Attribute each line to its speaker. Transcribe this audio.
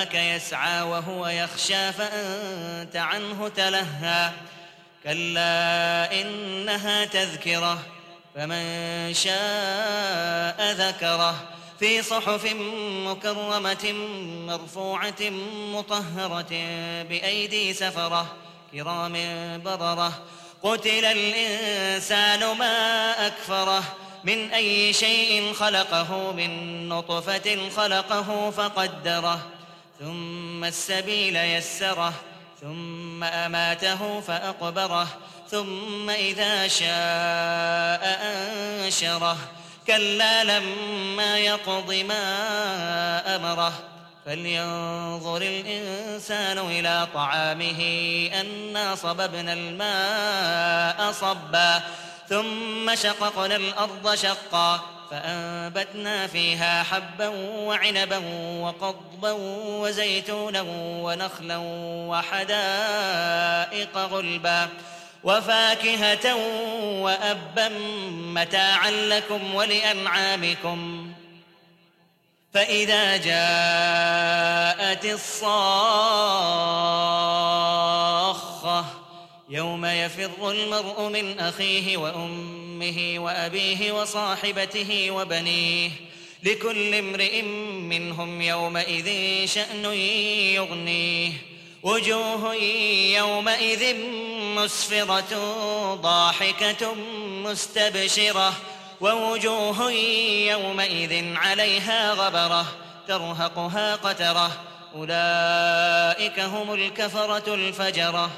Speaker 1: جاءك يسعى وهو يخشى فأنت عنه تلهى. كلا إنها تذكرة فمن شاء ذكره. في صحف مكرمة مرفوعة مطهرة بأيدي سفرة كرام بررة. قتل الإنسان ما أكفره من أي شيء خلقه من نطفة خلقه فقدره. ثم السبيل يسره ثم أماته فأقبره ثم إذا شاء أنشره. كلا لما يقض ما أمره. فلينظر الإنسان إلى طعامه أنا صببنا الماء صبا. ثم شققنا الأرض شقا. فأنبتنا فيها حبا وعنبا وقضبا وزيتونا ونخلا وحدائق غلبا وفاكهة وأبا متاعا لكم ولأنعامكم فإذا جاءت الصاخة يوم يفر المرء من أخيه وأمه وأبيه وصاحبته وبنيه لكل امرئ منهم يومئذ شأن يغنيه وجوه يومئذ مسفرة ضاحكة مستبشرة ووجوه يومئذ عليها غبرة ترهقها قترة أولئك هم الكفرة الفجرة